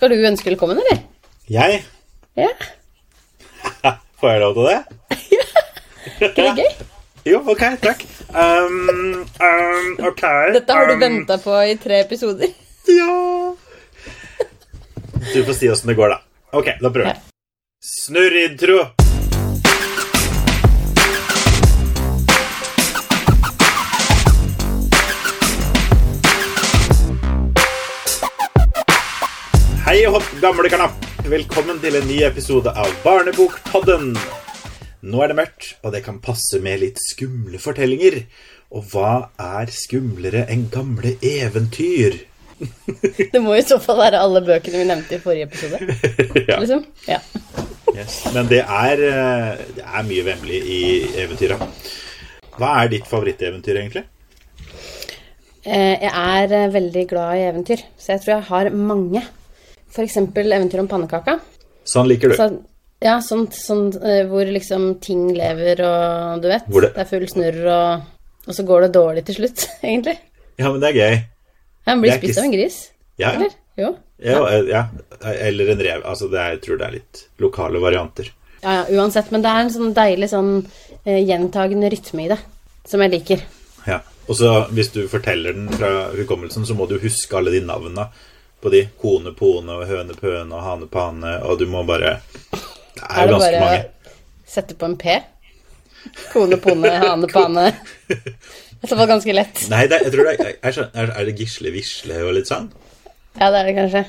Skal du ønske velkommen, eller? Jeg? Ja. Får jeg lov til det? ja. Ikke det gøy? Jo, ok, takk. Um, um, ok. Dette har du um, venta på i tre episoder. Ja. Du får si åssen det går, da. Ok, da prøver Ja. jeg. Snurr intro. Hei og hopp, gamle knapp. Velkommen til en ny episode av Barnebokpodden. Nå er det mørkt, og det kan passe med litt skumle fortellinger. Og hva er skumlere enn gamle eventyr? Det må i så fall være alle bøkene vi nevnte i forrige episode. Ja. Liksom? Ja. Yes. Men det er, eh, det er mye vemmelig i eventyra. Hva er ditt favoritteventyr, egentlig? Eh, Jeg er eh, veldig glad i eventyr, så jeg tror jeg har mange. Eksempel eventyr om pannekaka. Sånn liker du. Så, ja, sånn, sånn eh, hvor liksom ting lever og du vet. Det- Det er full snurr og Og så går det dårlig til slutt, egentlig. Ja, men det er gøy. Han blir er spist ikke av en gris. Ja, ja. Eller? Jo. ja, eh, ja. Eller en rev. Altså, det er, jeg tror det er litt lokale varianter. Ja, ja, uansett. Men det er en sånn deilig sånn eh, gjentagende rytme i det, som jeg liker. Ja. Og så hvis du forteller den fra hukommelsen, så må du huske alle de navnene på de. Kone, pone, og høne, pøne og hane, pane, og du må bare Det er Er det ganske bare mange. å sette på en P? Kone, pone, hane, pane. Det var ganske lett. Nei, det, jeg tror det er, er, sånn- er, det Gisle Visle og litt sånn? Ja, det er det kanskje.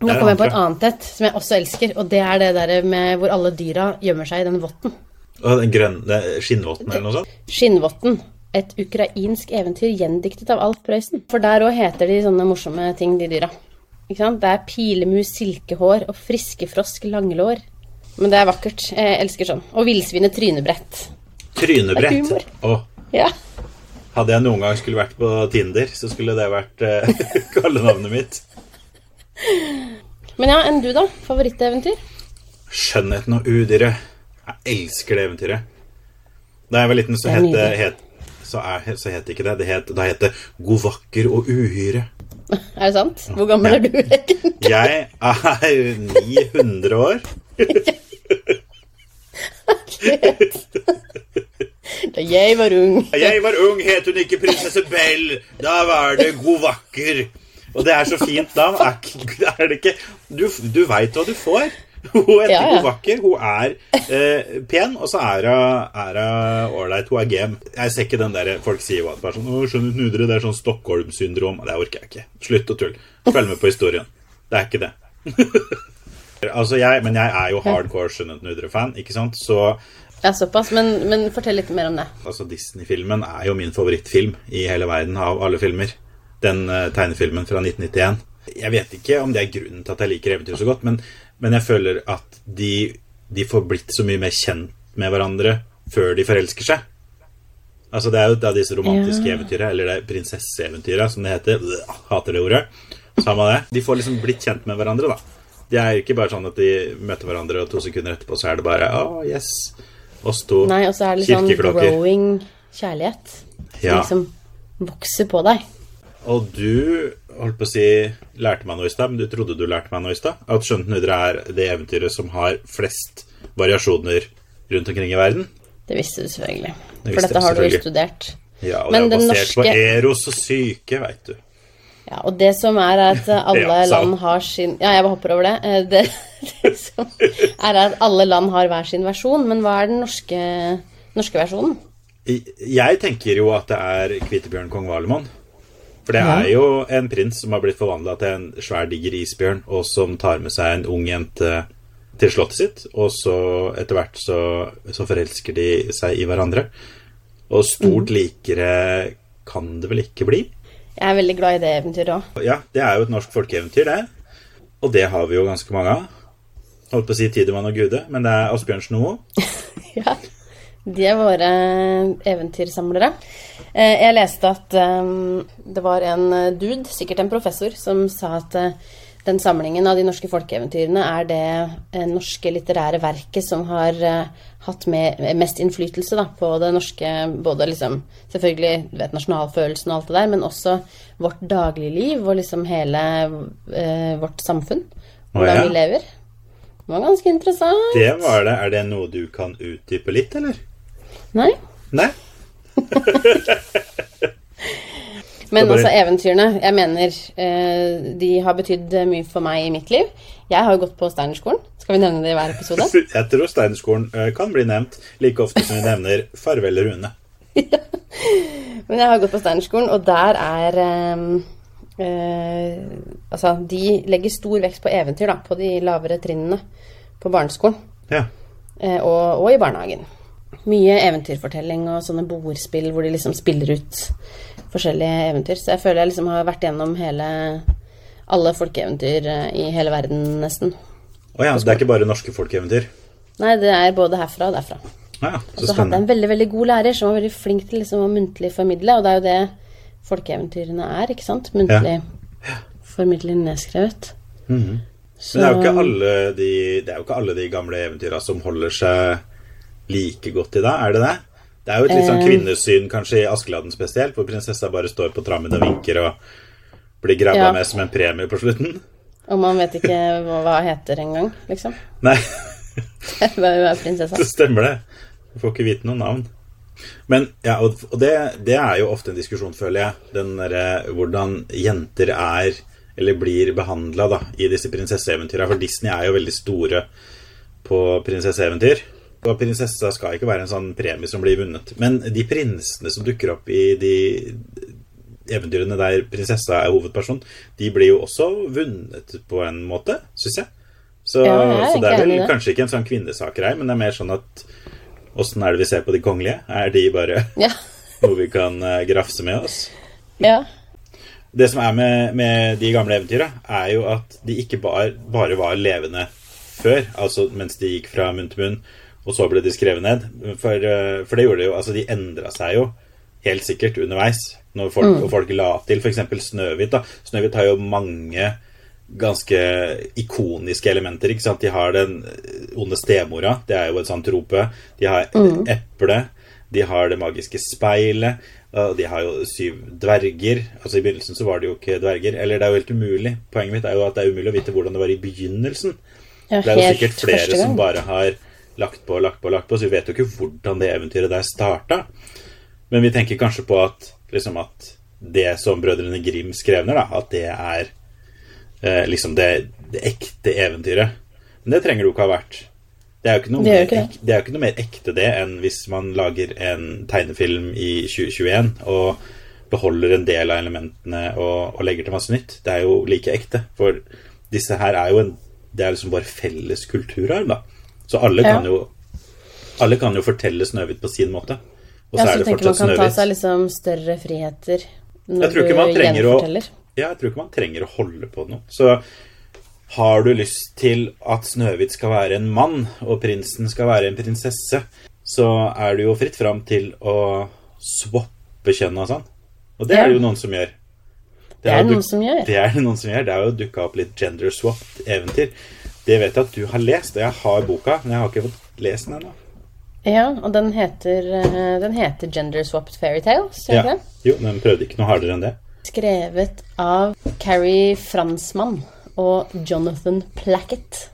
Nå kom jeg på et annet et som jeg også elsker, og det er det der med hvor alle dyra gjemmer seg i den votten. Den grønne skinnvotten eller noe sånt? Skinnvotten. Et ukrainsk eventyr gjendiktet av Alf Prøysen. For der òg heter de sånne morsomme ting, de dyra. Det er pilemus, silkehår og friskefrosk langlår. Men det er vakkert. Jeg elsker sånn. Og villsvinet trynebrett. Trynebrett. Å, Ja. hadde jeg noen gang skulle vært på Tinder, så skulle det vært eh, kallenavnet mitt. Men ja, enn du, da? Favoritteventyr? Skjønnheten og udyret. Jeg elsker det eventyret. Da jeg var liten, så het het, så, er, så het ikke det. det het, da het det God vakker og uhyre. Er det sant? Hvor gammel er du, egentlig? Jeg er 900 år. Da jeg var ung. Da jeg var ung, het hun ikke prinsesse Bell. Da var det God vakker. Og det er så fint navn. Er, det ikke Du, du veit hva du får. Hun er, Ja, ja. Vakker. Hun er eh, pen, og så er hun ålreit. Hun er game. Jeg ser ikke den der folk sier hva det er sånn, skjønner nudere, det er sånn Stockholm-syndrom. Det orker jeg ikke. Slutt å tulle. Følg med på historien. Det er ikke det. altså jeg, Men jeg er jo hardcore Skjønnhet Nudre-fan, ikke sant? Så Ja, såpass. Men, men fortell litt mer om det. Altså Disney-filmen er jo min favorittfilm i hele verden av alle filmer. Den uh, tegnefilmen fra 1991. Jeg vet ikke om det er grunnen til at jeg liker eventyr så godt, men, men jeg føler at de, de får blitt så mye mer kjent med hverandre før de forelsker seg. Altså Det er jo da disse romantiske Ja. eventyra, eller det er prinsesseeventyra, som det heter. Bleh, hater det ordet. Samme det. De får liksom blitt kjent med hverandre, da. Det er ikke bare sånn at de møter hverandre, og to sekunder etterpå så er det bare Å, yes. Oss to. Nei, og så er det sånn growing kjærlighet. Som Ja. liksom vokser på deg. Og du holdt på å si lærte meg noe i stad, men du trodde du lærte meg noe i stad. At Skjønt nudre er det eventyret som har flest variasjoner rundt omkring i verden. Det visste du selvfølgelig. Det For dette har du jo studert. Ja, og Men det er basert basert på Eros og syke, veit du. Ja, og det som er at alle Ja, land har sin Ja, jeg bare hopper over det. Eh, Det, det som er at alle land har hver sin versjon, men hva er den norske, norske versjonen? Jeg tenker jo at det er Kvitebjørn kong Valemon. For det er jo en prins som har blitt forvandla til en svær, diger isbjørn, og som tar med seg en ung jente til slottet sitt, og så etter hvert så, så forelsker de seg i hverandre. Og stort Mm. likere kan det vel ikke bli? Jeg er veldig glad i det eventyret òg. Ja, det er jo et norsk folkeeventyr, det. Og det har vi jo ganske mange av. Holdt på å si Tidemann og Gude, men det er Asbjørn Snoe. Ja. De er våre eventyrsamlere. Eh, Jeg leste at eh, det var en eh, dude, sikkert en professor, som sa at eh, den samlingen av de norske folkeeventyrene er det eh, norske litterære verket som har eh, hatt med, mest innflytelse da, på det norske Både liksom selvfølgelig vet, nasjonalfølelsen og alt det der, men også vårt dagligliv og liksom hele eh, vårt samfunn. hvordan vi lever. Det var ganske interessant. Det var det. Er det noe du kan utdype litt, eller? Nei. Nei? Men bare- altså, eventyrene Jeg mener eh, de har betydd mye for meg i mitt liv. Jeg har jo gått på Steinerskolen. Skal vi nevne det i hver episode? Jeg tror Steinerskolen eh, kan bli nevnt like ofte som vi nevner Farvel Rune. Men jeg har gått på Steinerskolen, og der er eh, eh, Altså, de legger stor vekt på eventyr, da, på de lavere trinnene på barneskolen. Ja. Eh, og, og i barnehagen. Mye eventyrfortelling og sånne bordspill hvor de liksom spiller ut forskjellige eventyr. Så jeg føler jeg liksom har vært gjennom hele alle folkeeventyr eh, i hele verden, nesten. Å ja, det er ikke bare norske folkeeventyr? Nei, det er både herfra og derfra. Ja, Og så så hadde jeg en veldig veldig god lærer som var veldig flink til liksom å muntlig formidle, og det er jo det folkeeventyrene er, ikke sant? Muntlig formidler nedskrevet. Mhm. Så Men det er, jo ikke alle de, det er jo ikke alle de gamle eventyra som holder seg like godt i dag, er det det? Det er jo et litt sånn Eh. kvinnesyn, kanskje i Askeladden spesielt, hvor prinsessa bare står på trammen og vinker og blir grabba Ja. med som en premie på slutten. Og man vet ikke hva, hun heter engang, liksom. Nei, Hun er prinsessa? det stemmer det. Du får ikke vite noe navn. Men ja, og, og det, det er jo ofte en diskusjon, føler jeg. Den derre hvordan jenter er eller blir behandla i disse prinsesseeventyra. For Disney er jo veldig store på prinsesseeventyr. Og prinsessa skal ikke være en sånn premie som blir vunnet. Men de prinsene som dukker opp i de eventyrene der prinsessa er hovedperson, de blir jo også vunnet på en måte, syns jeg. Så, Ja, jeg så det er vel kanskje ikke en sånn kvinnesakgreie, men det er mer sånn at Åssen er det vi ser på de kongelige? Er de bare Ja. noe vi kan eh, grafse med oss? ja. Det som er med, med de gamle eventyra, er jo at de ikke bare, bare var levende før, altså mens de gikk fra munn til munn, og så ble de skrevet ned. For, eh, for det gjorde de jo Altså, de endra seg jo helt sikkert underveis, når folk, og folk la til. F.eks. Snøhvit. da Snøhvit har jo mange ganske ikoniske elementer. ikke sant? De har den onde stemora, det er jo et sånt trope. De har eple, de har det magiske speilet, og de har jo syv dverger. Altså I begynnelsen så var det jo ikke dverger. Eller det er jo helt umulig. Poenget mitt er jo at det er umulig å vite hvordan det var i begynnelsen. ja Det er jo sikkert flere som bare har lagt på og lagt på lagt på, så vi vet jo ikke hvordan det eventyret der starta. Men vi tenker kanskje på at, liksom at det som brødrene Grim skrev ned, at det er eh, liksom det, det ekte eventyret. Men det trenger det jo ikke ha vært. Det er jo ikke noe, Det er ikke det. ek- det er ikke noe mer ekte det enn hvis man lager en tegnefilm i 2021 og beholder en del av elementene og, og legger til masse nytt. Det er jo like ekte. For disse her er jo en Det er liksom vår felles kulturarv, da. Så alle Ja. kan jo Alle kan jo fortelle Snøhvit på sin måte. Og Ja, så så er det tenker man kan ta seg liksom større friheter når du gjenforteller. å. Ja, jeg tror ikke man trenger å holde på noe. Så har du lyst til at Snøhvit skal være en mann, og prinsen skal være en prinsesse, så er det jo fritt fram til å swappe kjønn og sånn. Og det Ja. er det jo noen som gjør. Det er det er noen som gjør. Det er det noen som gjør. Det er jo dukka opp litt gender swapped eventyr. Det vet jeg at du har lest, og jeg har boka, men jeg har ikke fått lest den ennå. Ja, og den heter, eh, den heter Gender Swapped Fairytales, gjør Ja. Jo, den prøvde ikke noe hardere enn det. Skrevet av Carrie Fransmann og Jonathan Plackett.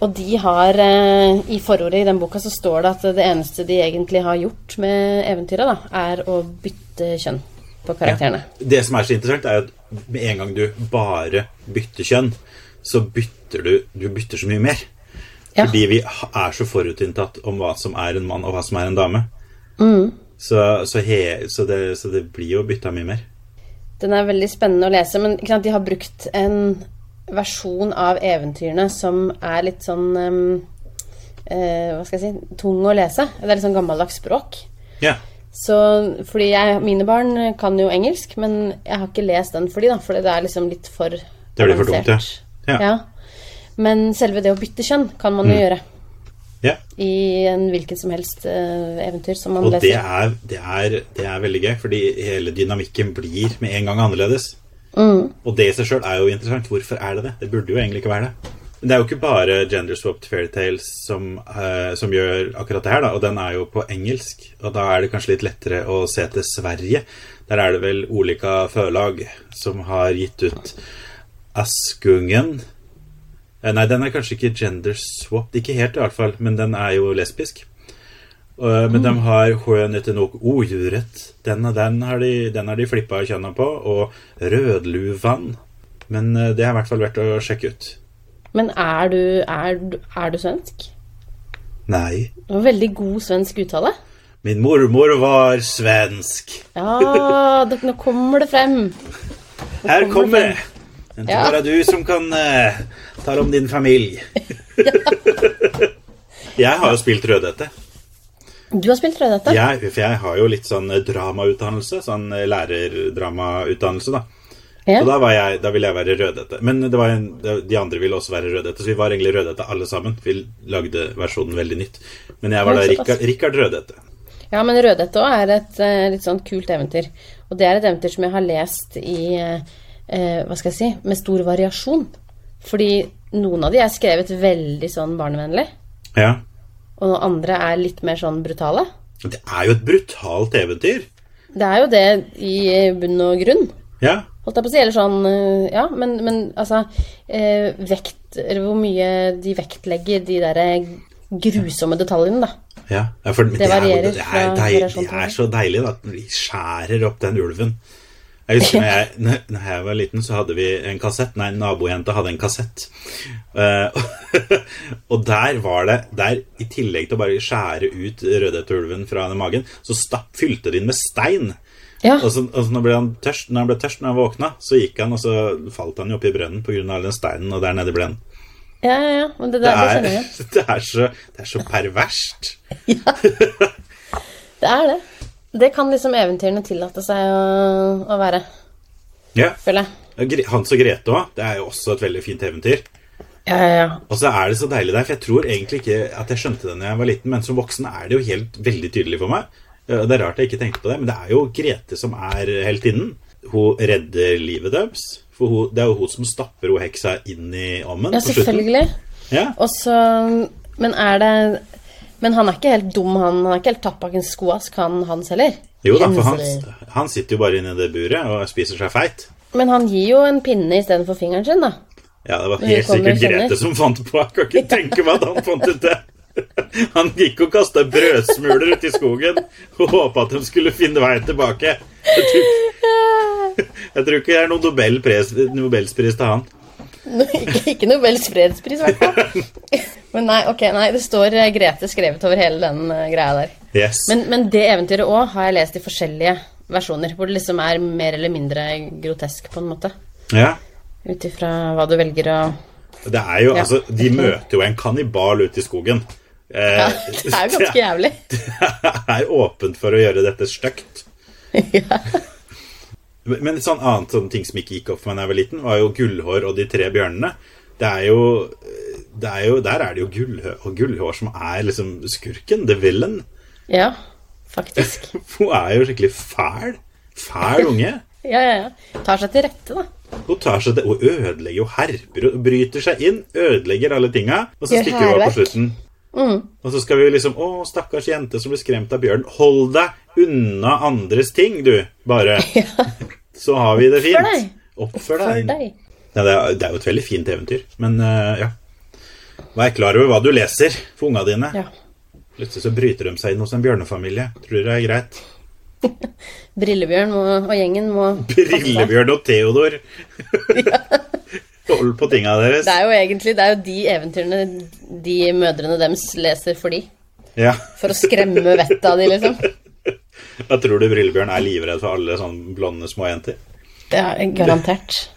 Og de har eh, I forordet i den boka så står det at det eneste de egentlig har gjort med eventyret, da, er å bytte kjønn på karakterene. Det som er så interessant, er at med en gang du bare bytter kjønn, så bytter du Du bytter så mye mer. Ja. Fordi vi er så forutinntatt om hva som er en mann, og hva som er en dame. Mm. Så, så, he, så, det, så det blir jo bytta mye mer. Den er veldig spennende å lese, men sant, de har brukt en versjon av eventyrene som er litt sånn um, uh, Hva skal jeg si tung å lese. Det er litt sånn gammeldags språk. Ja. Så fordi jeg, mine barn kan jo engelsk, men jeg har ikke lest den for de da, fordi det er liksom litt for Det blir for dumt, ja. Ja. Ja. Men selve det å bytte kjønn kan man jo Mm. gjøre ja. i en hvilket som helst uh, eventyr som man Og leser. Og det, er, det er veldig gøy, fordi hele dynamikken blir med en gang annerledes. Mm. Og det i seg sjøl er jo interessant. Hvorfor er det det? Det burde jo egentlig ikke være det. Men det er jo ikke bare Gender Swapped Fairytales som, uh, som gjør akkurat det her, da. Og den er jo på engelsk. Og da er det kanskje litt lettere å se til Sverige. Der er det vel Olika Førlag som har gitt ut Askungen. Eh, Nei, den er kanskje ikke gender swapped. Ikke helt, i hvert fall, men den er jo lesbisk. Uh, men de har skjønete nok ordrett. Den den har de, den har de flippa kjønna på. Og rødluvann. Men uh, det er i hvert fall verdt å sjekke ut. Men er du, er, du- er du svensk? Nei. Det var veldig god svensk uttale. Min mormor var svensk. Ja, nå kommer det frem. Her kommer kommer det det. Er Ja. bare du som kan uh, ta om din familie. jeg har jo spilt Rødhette. Du har spilt Rødhette? Jeg, for jeg har jo litt sånn eh, dramautdannelse. Sånn eh, lærerdramautdannelse, da. Ja. Så da, var jeg, da ville jeg være Rødhette. Men det var en, de andre ville også være Rødhette, så vi var egentlig Rødhette alle sammen. Vi lagde versjonen veldig nytt. Men jeg var da. Rikard, Rikard Rødhette. Ja, men Rødhette òg er et eh, litt sånn kult eventyr. Og det er et eventyr som jeg har lest i eh, Hva skal jeg si med stor variasjon. Fordi noen av de er skrevet veldig sånn barnevennlig, Ja. og noen andre er litt mer sånn brutale. Det er jo et brutalt eventyr. Det er jo det i bunn og grunn. Ja. Holdt jeg på å si, eller sånn eh, Ja, men, men altså eh, Vekt Eller hvor mye de vektlegger de derre grusomme detaljene, da. Ja, ja, for det, Det er, jo- er, det, er, deil, variasjon det er så deilig da, at de skjærer opp den ulven. Jeg husker når jeg, når jeg var liten, så hadde vi en kassett. Nei, nabojenta hadde en kassett. Uh, og der var det der, I tillegg til å bare skjære ut rødhetteulven fra den magen, så stapp, fylte de den med stein. Ja. Og så, og så når, han tørst, når han ble tørst når han våkna, så gikk han, og så falt han jo oppi brønnen pga. all den steinen, og der nede ble han. Ja, ja, ja. Men det, der, det er, det, det er, så, det er så perverst. Det er det. Det kan liksom eventyrene tillate seg å, å være, Ja. føler jeg. Hans og Grete òg. Det er jo også et veldig fint eventyr. Ja, ja, ja. Og så er det så deilig der, for jeg tror egentlig ikke at jeg skjønte det da jeg var liten, men som voksen er det jo helt veldig tydelig for meg. Det er rart jeg ikke tenkte på det, men det er jo Grete som er heltinnen. Hun redder livet deres. For hun, det er jo hun som stapper hun heksa inn i ommen Ja, selvfølgelig. Ja. Og så Men er det Men han er ikke helt dum, han. Han er ikke helt tatt bak en skoask, han Hans heller. Jo da, for han, han sitter jo bare inne i det buret og spiser seg feit. Men han gir jo en pinne istedenfor fingeren sin, da. Ja, det var helt sikkert. Grete som fant på. Jeg kan ikke tenke meg at han fant ut det. Han gikk og kasta brødsmuler ut i skogen og håpa at de skulle finne veien tilbake. Jeg tror, jeg tror ikke det er noen Nobelpris, Nobelspris til han. Ikke, ikke Nobels fredspris, i hvert fall. Men nei, ok, nei, det står eh, Grete skrevet over hele den eh, greia der. Yes. Men, men det eventyret òg har jeg lest i forskjellige versjoner, hvor det liksom er mer eller mindre grotesk, på en måte. ja. Ut ifra hva du velger å Det er jo, Ja. altså, De møter jo en kannibal ute i skogen. Eh, ja, Det er jo ganske jævlig. Det er åpent for å gjøre dette stygt. ja. Men en sånn annet sånn ting som ikke gikk opp for meg da jeg var liten, var jo Gullhår og de tre bjørnene. Det er jo, det er jo Der er det jo Gullhår, og Gullhår som er liksom skurken. The villain. ja, faktisk. Hun er jo skikkelig fæl. Fæl unge. Ja, ja, ja. Tar seg til rette, da. Hun tar seg til, hun ødelegger jo herper og bryter seg inn, ødelegger alle tinga, og så stikker hun av på slutten. slutten. Og så skal vi liksom Å, stakkars jente som blir skremt av bjørn. Hold deg unna andres ting, du. Bare. Så har vi det fint. deg. Oppfør deg. deg. Ja, det, er, det er jo et veldig fint eventyr, men uh, ja. Vær klar over hva du leser for unga dine. Ja. Plutselig så bryter de seg inn hos en bjørnefamilie. Tror dere det er greit? Brillebjørn må, og gjengen må Brillebjørn og Theodor. Hold på tinga deres. Det er jo egentlig det er jo de eventyrene de mødrene deres leser for de. Ja. For å skremme vettet av de, liksom. Da tror du Brillebjørn er livredd for alle sånne blonde små jenter. Er garantert.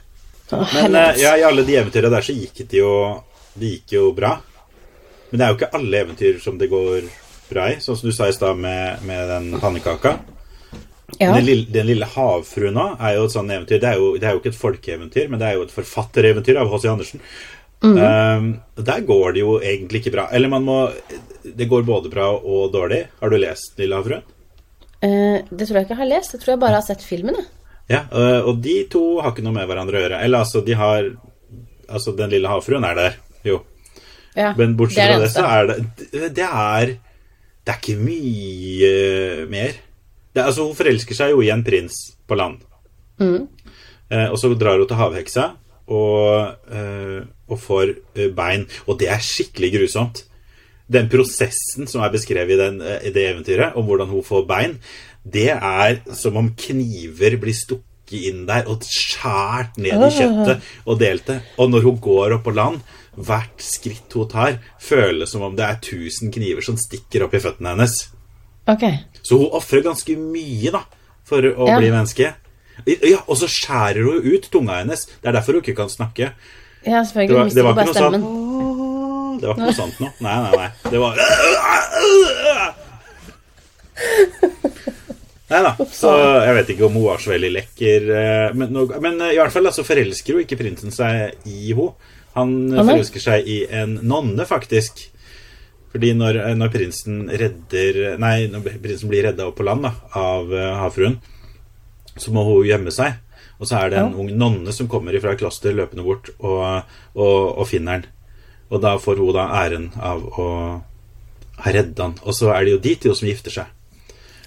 Å, Men eh, ja, i alle de eventyrene der så gikk det jo Det gikk jo bra. Men det er jo ikke alle eventyr som det går bra i, sånn som du sa i stad med, med den pannekaka. ja. Den, lille, den lille havfruen nå er jo et sånt eventyr. Det er jo, det er jo ikke et folkeeventyr, men det er jo et forfattereventyr av H.C. Andersen. Um, der går det jo egentlig ikke bra. Eller man må Det går både bra og dårlig. Har du lest Lille havfruen? Eh, det tror jeg ikke jeg har lest. Jeg tror jeg bare har sett filmen. Ja, øh, og de to har ikke noe med hverandre å gjøre. Eller altså, de har Altså, den lille havfruen er der, jo. Ja, Men bortsett fra det så er det Det er Det er ikke mye mer. Det, altså, hun forelsker seg jo i en prins på land. Mm. Eh, og så drar hun til havheksa, og, eh, og får eh, bein. Og det er skikkelig grusomt. Den prosessen som er beskrevet i, den, eh, i det eventyret, om hvordan hun får bein, det er som om kniver blir stukket inn der og skjært ned i kjøttet og delt det. Og når hun går opp på land, hvert skritt hun tar, føles som om det er tusen kniver som stikker opp i føttene hennes. Ok. Så hun ofrer ganske mye da, for å Ja. bli menneske. Ja, Og så skjærer hun ut tunga hennes. Det er derfor hun ikke kan snakke. Ja, Det selvfølgelig. var, det var ikke noe sånn Det var ikke noe sånt noe. Nei, nei, nei. Det var Nei da. Så jeg vet ikke om hun var så veldig lekker. eh, Men, men eh, i hvert fall altså, forelsker jo ikke prinsen seg i henne. Han forelsker seg i en nonne, faktisk. Fordi når, eh, når prinsen redder Nei, når prinsen blir redda opp på land da, av havfruen, så må hun gjemme seg. Og så er det en Ja. ung nonne som kommer fra kloster løpende bort og, og, og finner han. Og da får hun da æren av å ha redda han. Og så er det jo de to som gifter seg.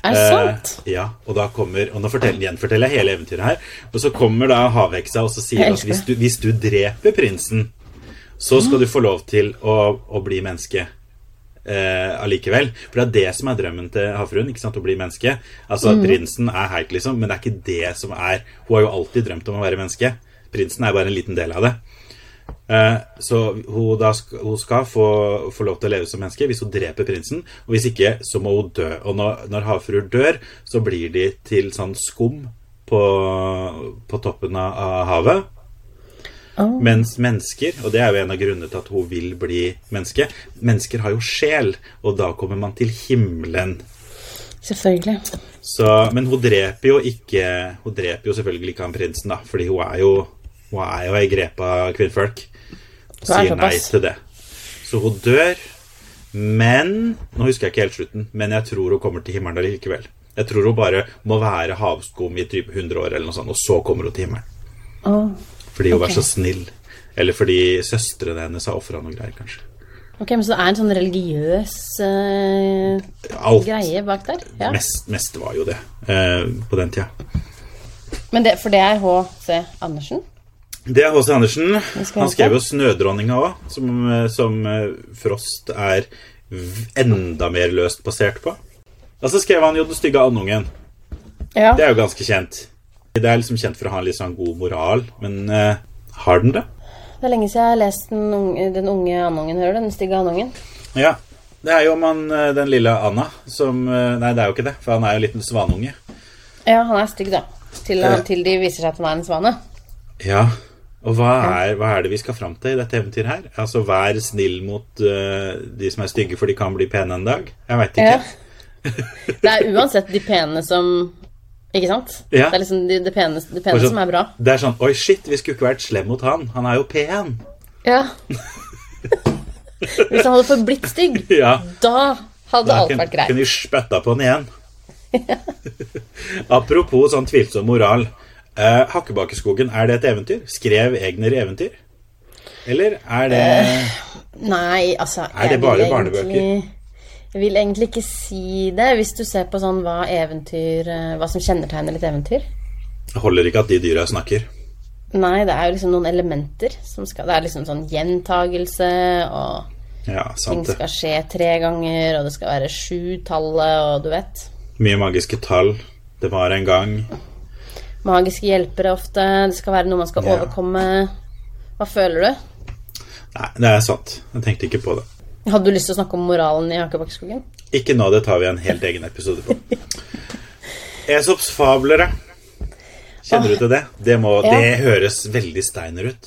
Er det sant? Eh, ja, og da kommer Og nå forteller, gjenforteller jeg hele eventyret her. Og så kommer da havheksa og så sier at hvis du, hvis du dreper prinsen, så skal du få lov til å, å bli menneske. Eh, allikevel. For det er det som er drømmen til havfruen. ikke sant, Å bli menneske. Altså, Prinsen er heit, liksom, men det er ikke det som er Hun har jo alltid drømt om å være menneske. Prinsen er bare en liten del av det. Eh, så hun, da hun skal få, få lov til å leve som menneske hvis hun dreper prinsen. Og hvis ikke, så må hun dø. Og når, når havfruer dør, så blir de til sånn skum på, på toppen av, av havet. Oh. Mens mennesker, og det er jo en av grunnene til at hun vil bli menneske Mennesker har jo sjel, og da kommer man til himmelen. Selvfølgelig. Så, men hun dreper jo ikke Hun dreper jo selvfølgelig ikke han prinsen, da, fordi hun er jo Hun er jo ei grepa kvinnfolk. Hun er sier nei til det. Så hun dør. Men Nå husker jeg ikke helt slutten, men jeg tror hun kommer til himmelen likevel. Jeg tror hun bare må være havskum i typ 100 år, eller noe sånt, og så kommer hun til himmelen. Oh, Fordi hun okay. var så snill. Eller fordi søstrene hennes har ofra noe greier, kanskje. Ok, men Så det er en sånn religiøs uh, greie bak der? Ja. Mest, mest var jo det uh, på den tida. Men det, for det er H.C. Andersen? Det er H.C. Andersen. Han skrev jo 'Snødronninga' òg, som, eh, som eh, Frost er enda mer løst basert på. Og så skrev han jo 'Den stygge andungen'. Ja. Det er jo ganske kjent. Det er liksom kjent for å ha en litt sånn god moral, men uh, har den det? Det er lenge siden jeg har lest Den unge, den unge andungen, hører du? Den stygge andungen. Ja. Det er jo om han, den lille Anna som Nei, det er jo ikke det, for han er jo en liten svanunge. Ja, han er stygg, da. Til, til de viser seg at han er en svane. Ja. Og hva er, hva er det vi skal fram til i dette eventyret her? Altså, vær snill mot uh, de som er stygge, for de kan bli pene en dag? Jeg veit ikke. Ja. Det er uansett de pene som Ikke sant? Ja. Det er liksom de, de pene, de pene så- som er bra. Det er sånn Oi, shit, vi skulle ikke vært slem mot han. Han er jo pen. Ja. Hvis han hadde forblitt stygg, Ja. da hadde Da alt kunne vært greit. Da kunne vi spytta på han igjen. Apropos sånn tvilsom moral. Eh, Hakkebakkeskogen, er det et eventyr? Skrev Egner eventyr? Eller er det Nei, altså Er det bare barnebøker? egentlig- Jeg vil egentlig ikke si det, hvis du ser på sånn hva eventyr eh, Hva som kjennetegner et eventyr. Det holder ikke at de dyra snakker. Nei, det er jo liksom noen elementer som skal Det er liksom sånn gjentagelse, og Ja, ting sant det. skal skje tre ganger, og det skal være sju-tallet, og du vet. Mye magiske tall. Det var en gang. Magiske hjelpere ofte. Det skal være noe man skal Ja. overkomme. Hva føler du? Nei, det er sant. Jeg tenkte ikke på det. Hadde du lyst til å snakke om moralen i Hakebakkeskogen? Ikke nå, det tar vi en helt egen episode på. Esops fabler, Kjenner du til det? Det, må, Ja. det høres veldig steiner ut.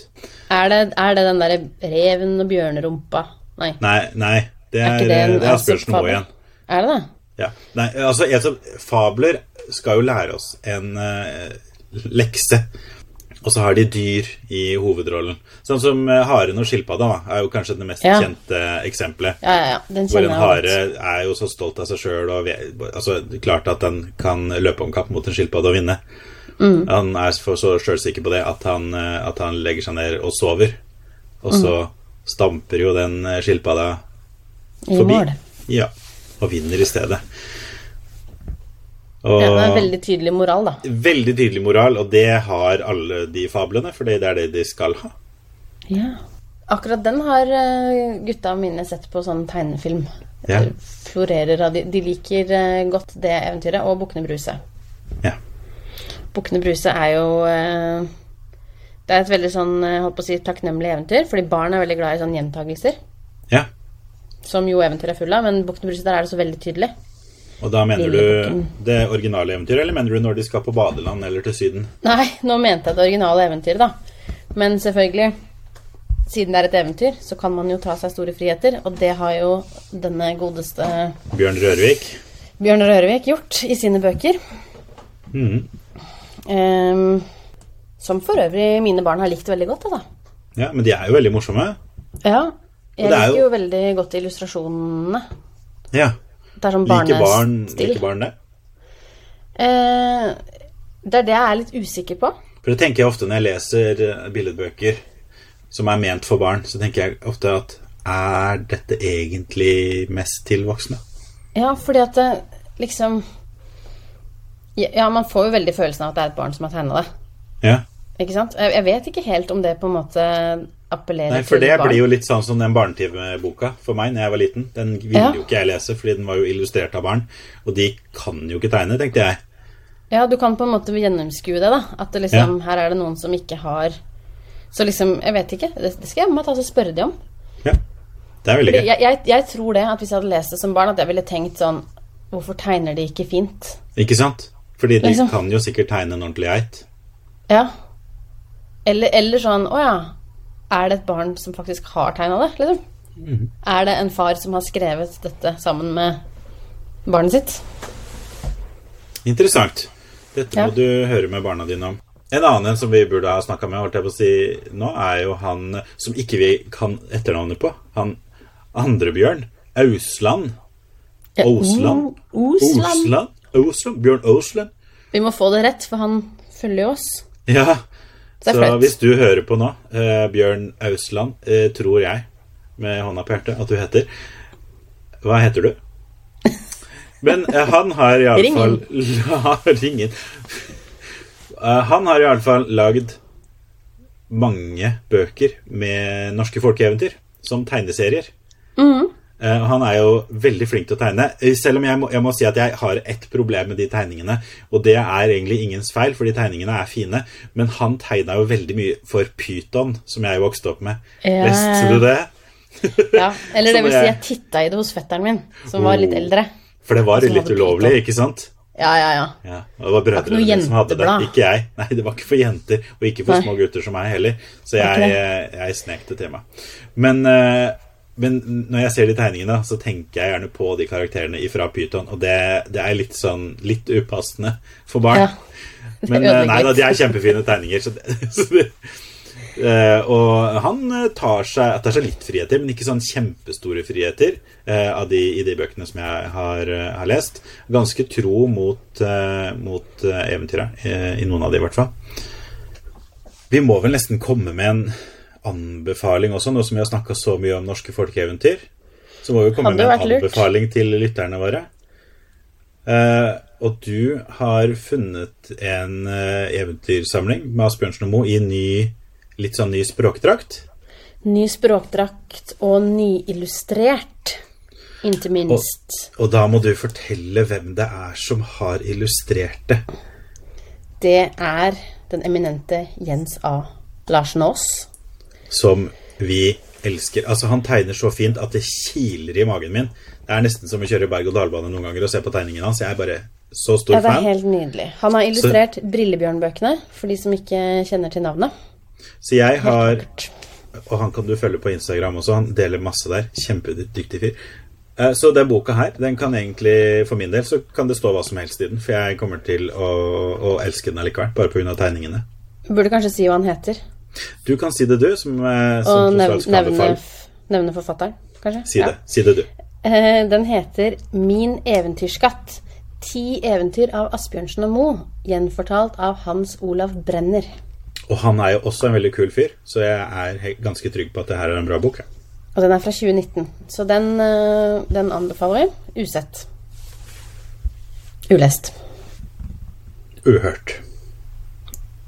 Er det, er det den derre reven og bjørnerumpa? Nei. Nei, nei. Det Er er, det en det er Asbjørnsen Moe igjen. Er det det? Ja. Nei, altså, Esop, fabler skal jo lære oss en eh, lekse. Og så har de dyr i hovedrollen. Sånn som eh, haren og skilpadda da, er jo kanskje det mest Ja. kjente eksempelet. Ja, ja. Den Hvor en hare er jo så stolt av seg sjøl og altså, Klart at den kan løpe om kapp mot en skilpadde og vinne. Mm. Han er så sjølsikker på det at han, eh, at han legger seg ned og sover. Og så Mm. stamper jo den skilpadda I forbi. mål. Ja, og vinner i stedet. Og Ja, det er en veldig tydelig moral, da. veldig tydelig moral, og det har alle de fablene, for det er det de skal ha. Ja. Akkurat den har eh, gutta mine sett på sånn tegnefilm. Ja. Florerer av de. De liker eh, godt det eventyret, og Bukkene Bruse. Ja. Bukkene Bruse er jo eh, Det er et veldig sånn, holdt på å si, takknemlig eventyr, fordi barn er veldig glad i sånn gjentagelser. ja. Som jo eventyr er full av, men Bukkene Bruse, der er det så veldig tydelig. Og da mener du det originale eventyret, eller mener du når de skal på badeland eller til Syden? Nei, nå mente jeg det originale eventyret, da. Men selvfølgelig, siden det er et eventyr, så kan man jo ta seg store friheter, og det har jo denne godeste Bjørn Rørvik? Bjørn Rørvik gjort i sine bøker. Mm. Um, som for øvrig mine barn har likt veldig godt, da. Ja, men de er jo veldig morsomme. Ja, jeg er liker jo- jo veldig godt illustrasjonene. Ja. Det er sånn Liker barn, like barn det? Eh, det er det jeg er litt usikker på. For det tenker jeg ofte når jeg leser eh, billedbøker som er ment for barn, så tenker jeg ofte at er dette egentlig mest til voksne? Ja, fordi at det liksom Ja, man får jo veldig følelsen av at det er et barn som har tegna det. Ja. Ikke sant? Jeg vet ikke helt om det på en måte appellerer Nei, for til det barn. blir jo litt sånn som den barnetimeboka for meg når jeg var liten. Den ville Ja. jo ikke jeg lese, fordi den var jo illustrert av barn. Og de kan jo ikke tegne, tenkte jeg. Ja, du kan på en måte gjennomskue det, da. At det liksom, her er det noen som ikke har Så liksom, jeg vet ikke. Det, det skal jeg må ta og spørre de om. Ja. Det er veldig gøy. jeg, jeg, jeg tror det, at hvis jeg hadde lest det som barn, at jeg ville tenkt sånn Hvorfor tegner de ikke fint? Ikke sant? Fordi de Liksom. kan jo sikkert tegne en ordentlig geit. Ja. Eller, eller sånn Å ja. Er det et barn som faktisk har tegna det? Liksom? Mm. Er det en far som har skrevet dette sammen med barnet sitt? Interessant. Dette Ja. må du høre med barna dine om. En annen en som vi burde ha snakka med, holdt jeg på å si nå, er jo han som ikke vi kan etternavnet på. Han andre Bjørn. Ausland. Ja, Osland. Osland. Osland. Bjørn Osland. Vi må få det rett, for han følger jo oss. Ja. Så flaut. hvis du hører på nå, eh, Bjørn Ausland, eh, tror jeg, med hånda på hjertet, at du heter Hva heter du? Men eh, han har iallfall Ring inn. Eh, han har iallfall lagd mange bøker med norske folkeeventyr som tegneserier. Mhm. Eh, Han er jo veldig flink til å tegne, eh, selv om jeg må, jeg må si at jeg har ett problem med de tegningene. Og det er egentlig ingens feil, fordi tegningene er fine. Men han tegna jo veldig mye for Pyton, som jeg vokste opp med. Ja. Leste du det? Ja, eller det vil si, jeg- titta i det hos fetteren min, som var litt Oh. eldre. For det var litt ulovlig, Python. ikke sant? Ja, ja, ja. Ja, og det var brødrene mine som hadde det, ikke jeg. Nei, det var ikke for jenter, og ikke for Nei. små gutter som meg heller. Så jeg, jeg, jeg snek det til meg. Men, eh, men når jeg ser de tegningene, så tenker jeg gjerne på de karakterene fra Pyton, og det, det er litt sånn litt upassende for barn. Ja. Men eh, nei da, de er kjempefine tegninger. Så det, så det, eh, og han eh, tar seg, tar seg litt friheter, men ikke sånn kjempestore friheter av de, i de bøkene som jeg har, har lest. Ganske tro mot, mot eventyret, eh, i noen av de i hvert fall. Vi må vel nesten komme med en anbefaling også, nå som vi har snakka så mye om norske folkeeventyr. Så må vi komme med en anbefaling lurt. til lytterne våre. Eh, og du har funnet en eh, eventyrsamling med Asbjørnsen og Moe i ny, litt sånn ny språkdrakt. Ny språkdrakt og nyillustrert, ikke minst. Og da må du fortelle hvem det er som har illustrert det. Det er den eminente Jens A. Larsen Aas. Som vi elsker. Altså, han tegner så fint at det kiler i magen min. Det er nesten som å kjøre berg-og-dal-bane noen ganger og se på tegningen hans. Jeg er bare så stor Ja, det er fan. helt nydelig. Han har illustrert Brillebjørn-bøkene, for de som ikke kjenner til navnet. Så jeg har Og han kan du følge på Instagram også. Han deler masse der. Kjempedyktig fyr. Eh, Så den boka her, den kan egentlig, for min del, så kan det stå hva som helst i den. For jeg kommer til å, å elske den allikevel, bare pga. tegningene. Burde kanskje si hva han heter, Du kan si det, du, som, som og som nev tross alt skal nevne, nevne forfatteren, kanskje? Si Ja. det. Si det, du. Eh, Den heter Min eventyrskatt. Ti eventyr av Asbjørnsen og Moe, gjenfortalt av Hans Olav Brenner. Og han er jo også en veldig kul fyr, så jeg er ganske trygg på at det her er en bra bok. ja. Og den er fra 2019, så den, eh, den anbefaler vi. Usett. Ulest. uhørt.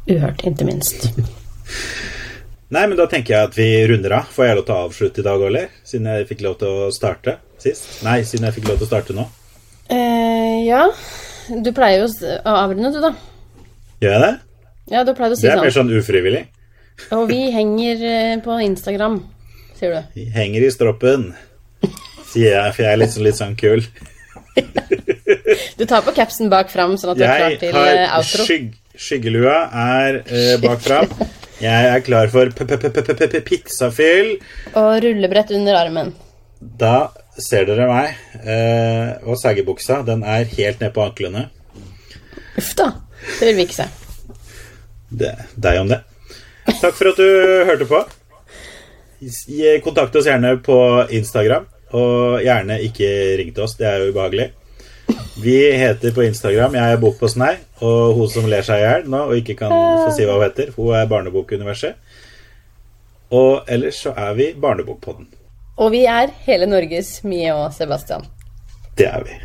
Uhørt, ikke minst. Nei, men da tenker jeg at vi runder av. Får jeg lov til å avslutte i dag, eller? Siden jeg fikk lov til å starte sist? Nei, siden jeg fikk lov til å starte nå. Eh, ja. Du pleier jo å avrunde, du, da. Gjør jeg det? Ja, du pleier å si sånn. Det er mer sånn. sånn ufrivillig. Og vi henger eh, på Instagram, sier du. Henger i stroppen, sier jeg, for jeg er sånn, litt sånn kul. Du tar på capsen bak fram, sånn at du er klar til til Jeg har outro. skygg, Skyggelua er eh, bakfra. Jeg er klar for pizzafyll. Og rullebrett under armen. Da ser dere meg. Eh, og saggebuksa, den er helt ned på anklene. Uff da. Det vil vi ikke se. Det, deg om det. Takk for at du hørte på. Kontakt oss gjerne på Instagram, og gjerne ikke ring til oss. Det er jo ubehagelig. Vi heter på Instagram Jeg er Bok på snei, og hun som ler seg i hjel nå og ikke kan få si hva hun heter, hun er Barnebokuniverset. Og ellers så er vi Barnebokpodden. Og vi er hele Norges Mie og Sebastian. Det er vi.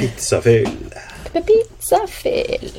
Pizzafyll. Pizzafyll.